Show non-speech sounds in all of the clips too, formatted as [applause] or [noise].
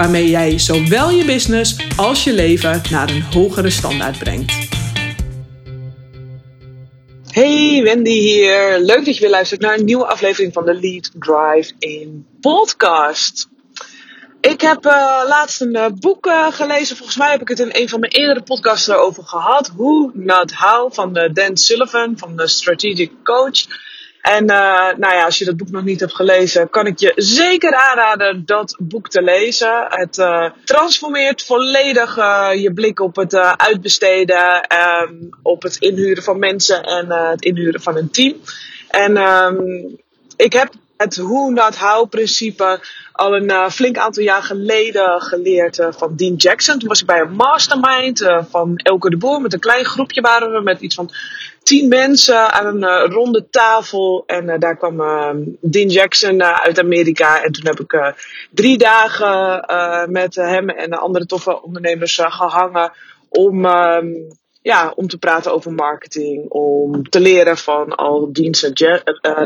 waarmee jij zowel je business als je leven naar een hogere standaard brengt. Hey, Wendy hier. Leuk dat je weer luistert naar een nieuwe aflevering van de Lead Drive in podcast. Ik heb uh, laatst een uh, boek uh, gelezen. Volgens mij heb ik het in een van mijn eerdere podcasts erover gehad. Who Not How van Dan Sullivan van de Strategic Coach. En uh, nou ja, als je dat boek nog niet hebt gelezen, kan ik je zeker aanraden dat boek te lezen. Het uh, transformeert volledig uh, je blik op het uitbesteden, um, op het inhuren van mensen en het inhuren van een team. En um, ik heb het Who Not How principe al een flink aantal jaar geleden geleerd van Dean Jackson. Toen was ik bij een mastermind van Elke de Boer. Met een klein groepje waren we met iets van tien mensen aan een ronde tafel. En daar kwam uh, Dean Jackson uit Amerika. En toen heb ik drie dagen met hem en andere toffe ondernemers gehangen. Om, ehm, ja, om te praten over marketing. Om te leren van al Dean's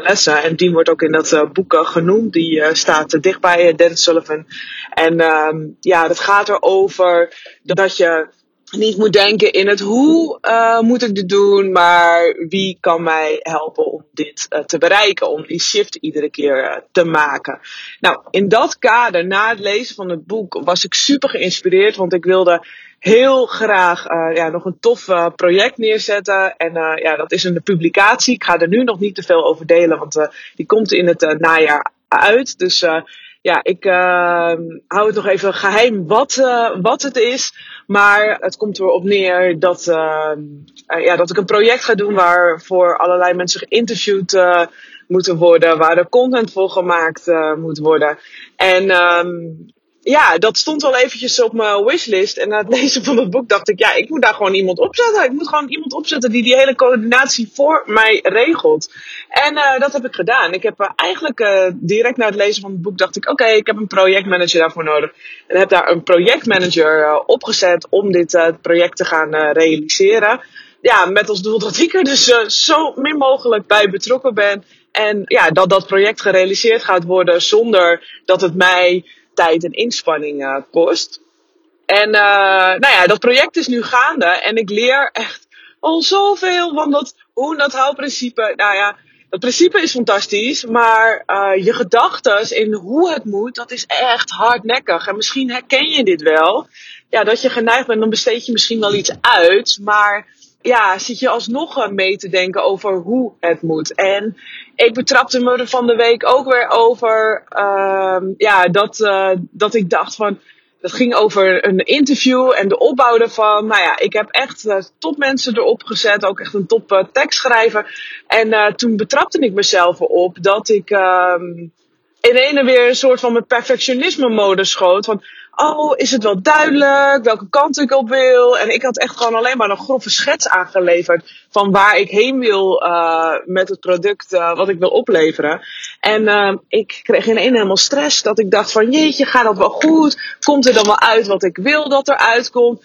lessen. En Dean wordt ook in dat boek genoemd. Die staat dichtbij Dan Sullivan. En ehm, ja, dat gaat erover dat je niet moet denken in het hoe uh, moet ik dit doen, maar wie kan mij helpen om dit uh, te bereiken, om die shift iedere keer uh, te maken. Nou, in dat kader, na het lezen van het boek, was ik super geïnspireerd, want ik wilde heel graag ja, nog een tof project neerzetten. En ja, dat is een publicatie. Ik ga er nu nog niet te veel over delen, want die komt in het najaar uit. Dus ja, ik hou het nog even geheim wat, wat het is. Maar het komt erop neer dat, ja, dat ik een project ga doen waarvoor allerlei mensen geïnterviewd moeten worden, waar er content voor gemaakt moet worden. En um, ja, dat stond wel eventjes op mijn wishlist. En na het [laughs] lezen van het boek dacht ik, ja, ik moet daar gewoon iemand opzetten. Ik moet gewoon iemand opzetten die die hele coördinatie voor mij regelt. En uh, dat heb ik gedaan. Ik heb uh, eigenlijk uh, direct na het lezen van het boek dacht ik, oké, ik heb een projectmanager daarvoor nodig. En heb daar een projectmanager opgezet om dit project te gaan realiseren. Ja, met als doel dat ik er dus zo min mogelijk bij betrokken ben. En ja, dat dat project gerealiseerd gaat worden zonder dat het mij tijd en inspanning uh, kost. En uh, nou ja, dat project is nu gaande en ik leer echt al zoveel van dat hoe dat houdprincipe. Nou ja, dat principe is fantastisch, maar uh, je gedachten in hoe het moet, dat is echt hardnekkig. En misschien herken je dit wel. Ja, dat je geneigd bent, dan besteed je misschien wel iets uit, maar ja, zit je alsnog mee te denken over hoe het moet. En ik betrapte me er van de week ook weer over. Uh, ja, dat, uh, dat ik dacht van. Dat ging over een interview en de opbouw ervan. Nou ja, ik heb echt uh, topmensen erop gezet. Ook echt een top uh, tekstschrijver. En toen betrapte ik mezelf erop dat ik ehm, in ene weer een soort van mijn perfectionisme mode schoot. Van, oh, is het wel duidelijk welke kant ik op wil? En ik had echt gewoon alleen maar een grove schets aangeleverd van waar ik heen wil uh, met het product uh, wat ik wil opleveren. En uh, ik kreeg in één helemaal stress dat ik dacht van jeetje, gaat dat wel goed? Komt er dan wel uit wat ik wil dat er uitkomt?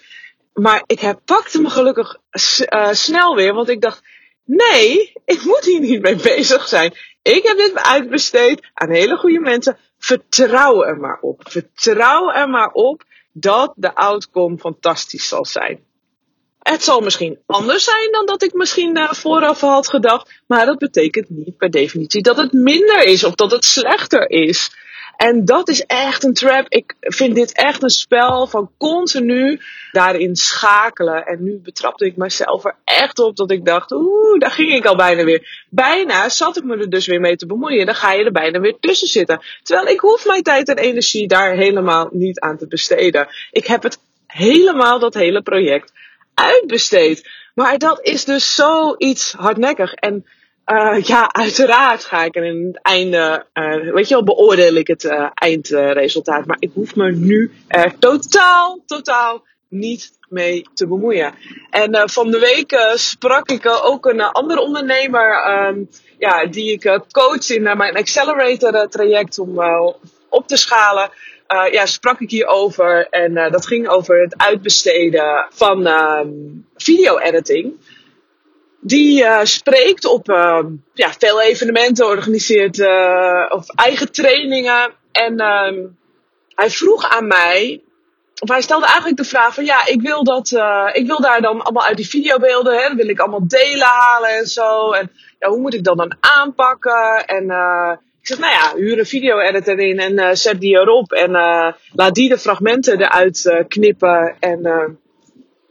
Maar ik pakte me gelukkig snel weer, want ik dacht, nee, ik moet hier niet mee bezig zijn. Ik heb dit uitbesteed aan hele goede mensen. Vertrouw er maar op. Vertrouw er maar op dat de outcome fantastisch zal zijn. Het zal misschien anders zijn dan dat ik misschien vooraf had gedacht. Maar dat betekent niet per definitie dat het minder is of dat het slechter is. En dat is echt een trap. Ik vind dit echt een spel van continu daarin schakelen. En nu betrapte ik mezelf er echt op dat ik dacht, oeh, daar ging ik al bijna weer. Bijna zat ik me er dus weer mee te bemoeien. Dan ga je er bijna weer tussen zitten. Terwijl ik hoef mijn tijd en energie daar helemaal niet aan te besteden. Ik heb het helemaal, dat hele project, uitbesteed. Maar dat is dus zoiets hardnekkig. En uh, ja, uiteraard ga ik er in het einde, uh, weet je wel, beoordeel ik het uh, eindresultaat. Maar ik hoef me nu er totaal, totaal niet mee te bemoeien. En uh, van de week uh, sprak ik uh, ook een andere ondernemer, um, ja, die ik coach in mijn Accelerator traject om op te schalen. ja, sprak ik hierover en dat ging over het uitbesteden van um, video-editing. Die spreekt op ja, veel evenementen, organiseert of eigen trainingen. En um, hij vroeg aan mij of hij stelde eigenlijk de vraag van ja, ik wil, dat, uh, ik wil daar dan allemaal uit die videobeelden, hè, wil ik allemaal delen halen en zo. En ja, hoe moet ik dat dan aanpakken? En ik zeg, nou ja, huur een video-editor in en zet die erop. En laat die de fragmenten eruit knippen. En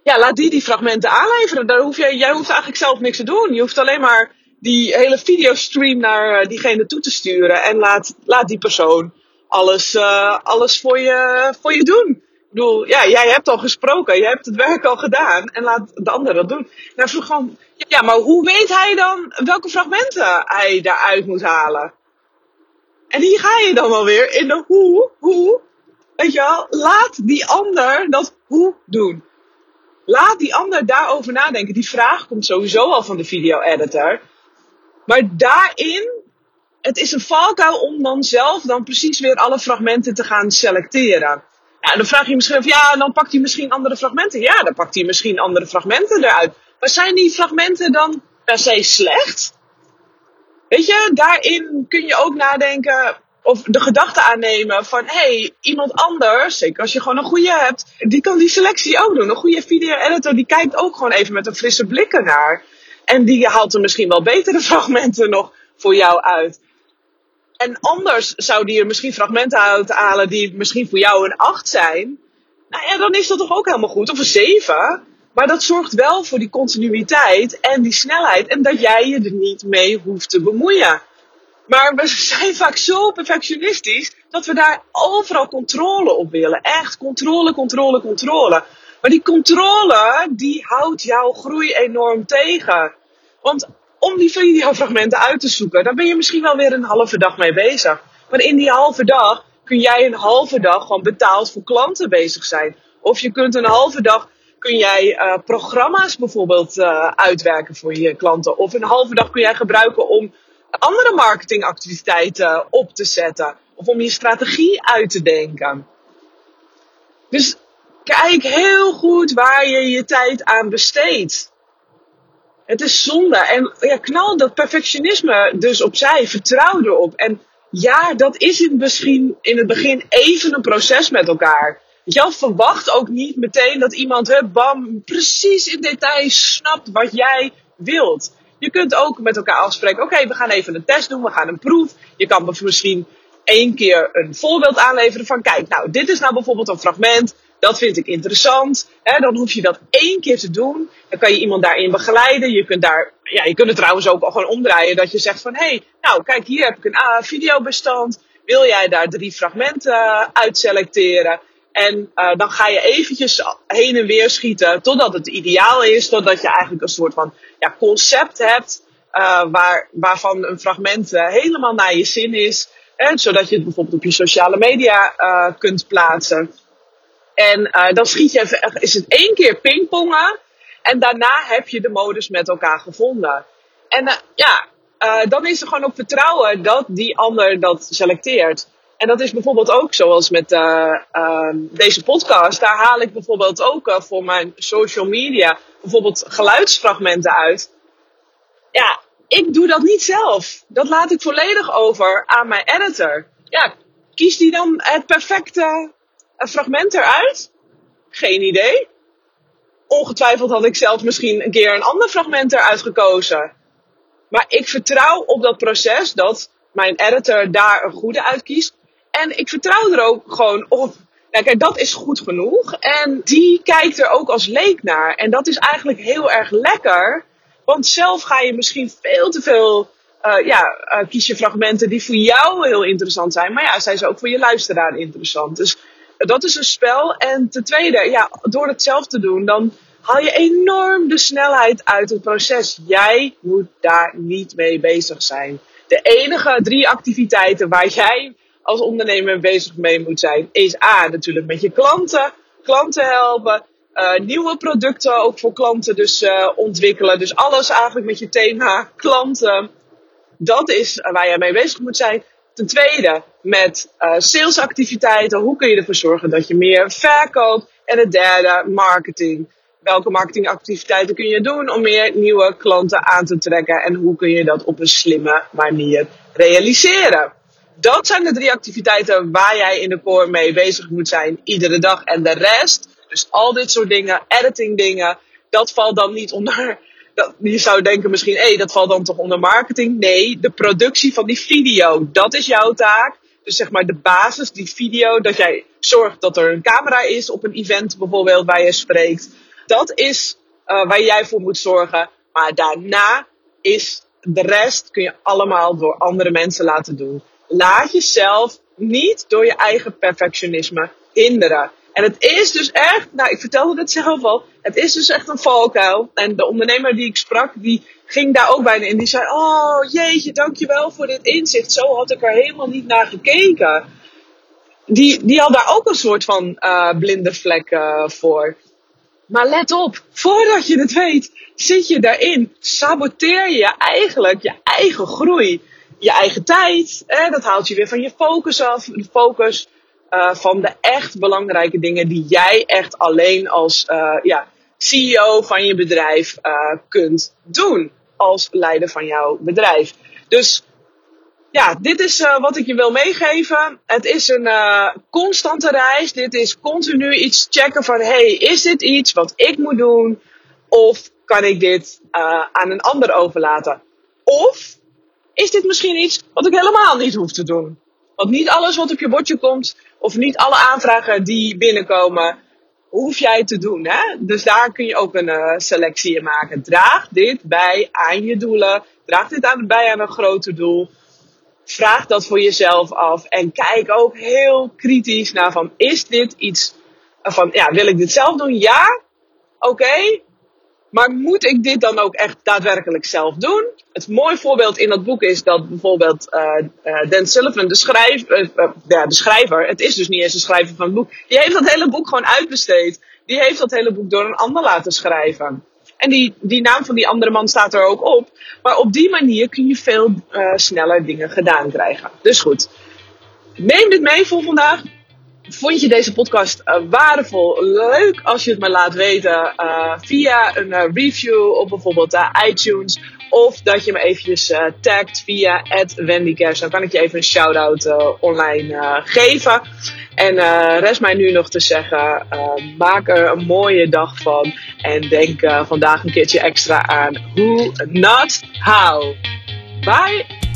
ja, laat die die fragmenten aanleveren. Daar hoef jij, jij hoeft eigenlijk zelf niks te doen. Je hoeft alleen maar die hele videostream naar diegene toe te sturen. En laat, laat die persoon alles, alles voor, je, voor je doen. Ik bedoel, ja, jij hebt al gesproken, jij hebt het werk al gedaan en laat de ander dat doen. Nou, vroeg gewoon, ja, maar hoe weet hij dan welke fragmenten hij daaruit moet halen? En hier ga je dan wel weer in de hoe, hoe. Weet je wel, laat die ander dat hoe doen. Laat die ander daarover nadenken. Die vraag komt sowieso al van de video-editor. Maar daarin, het is een valkuil om dan zelf dan precies weer alle fragmenten te gaan selecteren. Ja, dan vraag je misschien of ja, dan pakt hij misschien andere fragmenten. Ja, dan pakt hij misschien andere fragmenten eruit. Maar zijn die fragmenten dan per se slecht? Weet je, daarin kun je ook nadenken of de gedachte aannemen van hey, iemand anders, zeker als je gewoon een goede hebt, die kan die selectie ook doen. Een goede video-editor die kijkt ook gewoon even met een frisse blik ernaar. En die haalt er misschien wel betere [laughs] fragmenten nog voor jou uit. En anders zou die er misschien fragmenten uit halen die misschien voor jou een 8 zijn. Nou ja, dan is dat toch ook helemaal goed. Of een 7. Maar dat zorgt wel voor die continuïteit en die snelheid. En dat jij je er niet mee hoeft te bemoeien. Maar we zijn vaak zo perfectionistisch dat we daar overal controle op willen. Echt controle, controle, controle. Maar die controle, die houdt jouw groei enorm tegen. Want om die videofragmenten uit te zoeken, dan ben je misschien wel weer een halve dag mee bezig. Maar in die halve dag kun jij een halve dag gewoon betaald voor klanten bezig zijn. Of je kunt een halve dag kun jij uh, programma's bijvoorbeeld uh, uitwerken voor je klanten. Of een halve dag kun jij gebruiken om andere marketingactiviteiten op te zetten. Of om je strategie uit te denken. Dus kijk heel goed waar je je tijd aan besteedt. Het is zonde. En ja, knal dat perfectionisme dus opzij. Vertrouw erop. En ja, dat is in misschien in het begin even een proces met elkaar. Je verwacht ook niet meteen dat iemand, hè, bam, precies in detail snapt wat jij wilt. Je kunt ook met elkaar afspreken, oké, we gaan even een test doen, we gaan een proef. Je kan misschien één keer een voorbeeld aanleveren van, kijk, nou, dit is nou bijvoorbeeld een fragment dat vind ik interessant. Dan hoef je dat één keer te doen. Dan kan je iemand daarin begeleiden. Je kunt, daar, ja, je kunt het trouwens ook al gewoon omdraaien. Dat je zegt van, hé, hey, nou kijk, hier heb ik een videobestand. Wil jij daar drie fragmenten uh, uit selecteren? En uh, dan ga je eventjes heen en weer schieten totdat het ideaal is. Totdat je eigenlijk een soort van ja, concept hebt. Uh, waar, waarvan een fragment uh, helemaal naar je zin is. Zodat je het bijvoorbeeld op je sociale media kunt plaatsen. En dan schiet je even, is het één keer pingpongen. En daarna heb je de modus met elkaar gevonden. En ja, dan is er gewoon op vertrouwen dat die ander dat selecteert. En dat is bijvoorbeeld ook zoals met deze podcast. Daar haal ik bijvoorbeeld ook voor mijn social media bijvoorbeeld geluidsfragmenten uit. Ja, ik doe dat niet zelf. Dat laat ik volledig over aan mijn editor. Ja, kies die dan het perfecte een fragment eruit? Geen idee. Ongetwijfeld had ik zelf misschien een keer een ander fragment eruit gekozen. Maar ik vertrouw op dat proces dat mijn editor daar een goede uitkiest. En ik vertrouw er ook gewoon op. Kijk, dat is goed genoeg. En die kijkt er ook als leek naar. En dat is eigenlijk heel erg lekker. Want zelf ga je misschien veel te veel. Uh, ja, uh, kies je fragmenten die voor jou heel interessant zijn. Maar ja, zijn ze ook voor je luisteraar interessant. Dus dat is een spel. En ten tweede, ja, door het zelf te doen, dan haal je enorm de snelheid uit het proces. Jij moet daar niet mee bezig zijn. De enige drie activiteiten waar jij als ondernemer bezig mee moet zijn, is A, natuurlijk met je klanten, klanten helpen, nieuwe producten ook voor klanten dus ontwikkelen. Dus alles eigenlijk met je thema klanten. Dat is waar jij mee bezig moet zijn. Ten tweede, met salesactiviteiten. Hoe kun je ervoor zorgen dat je meer verkoopt? En het derde, marketing welke marketingactiviteiten kun je doen om meer nieuwe klanten aan te trekken en hoe kun je dat op een slimme manier realiseren. Dat zijn de drie activiteiten waar jij in de core mee bezig moet zijn iedere dag. En de rest, dus al dit soort dingen, editing dingen, dat valt dan niet onder. Dat, je zou denken misschien, hé, hey, dat valt dan toch onder marketing? Nee, de productie van die video, dat is jouw taak. Dus zeg maar de basis, die video, dat jij zorgt dat er een camera is op een event bijvoorbeeld waar je spreekt dat is uh, waar jij voor moet zorgen. Maar daarna is de rest kun je allemaal door andere mensen laten doen. Laat jezelf niet door je eigen perfectionisme hinderen. En het is dus echt, nou ik vertelde het zelf al, het is dus echt een valkuil. En de ondernemer die ik sprak, die ging daar ook bijna in. Die zei, oh jeetje, dankjewel voor dit inzicht. Zo had ik er helemaal niet naar gekeken. Die, die had daar ook een soort van uh, blinde vlek uh, voor. Maar let op, voordat je het weet, zit je daarin. Saboteer je eigenlijk je eigen groei. Je eigen tijd. Dat haalt je weer van je focus af. De focus uh, van de echt belangrijke dingen die jij echt alleen als uh, ja, CEO van je bedrijf uh, kunt doen. Als leider van jouw bedrijf. Dus ja, dit is wat ik je wil meegeven. Het is een constante reis. Dit is continu iets checken van: hey, is dit iets wat ik moet doen? Of kan ik dit aan een ander overlaten? Of is dit misschien iets wat ik helemaal niet hoef te doen? Want niet alles wat op je bordje komt, of niet alle aanvragen die binnenkomen, hoef jij te doen. Hè? Dus daar kun je ook een selectie in maken. Draag dit bij aan je doelen. Draag dit aan, bij aan een groter doel vraag dat voor jezelf af. En kijk ook heel kritisch naar van, is dit iets van, ja, wil ik dit zelf doen? Ja, oké. Maar moet ik dit dan ook echt daadwerkelijk zelf doen? Het mooie voorbeeld in dat boek is dat bijvoorbeeld uh, Dan Sullivan, de, schrijf, uh, ja, de schrijver, het is dus niet eens de schrijver van het boek, die heeft dat hele boek gewoon uitbesteed. Die heeft dat hele boek door een ander laten schrijven. En die, die naam van die andere man staat er ook op. Maar op die manier kun je veel sneller dingen gedaan krijgen. Dus goed. Neem dit mee voor vandaag. Vond je deze podcast uh, waardevol? Leuk als je het me laat weten uh, via een review op bijvoorbeeld iTunes. Of dat je me eventjes tagt via Wendy Dan kan ik je even een shout-out online geven. En uh, rest mij nu nog te zeggen, uh, maak er een mooie dag van. En denk uh, vandaag een keertje extra aan who, not how. Bye!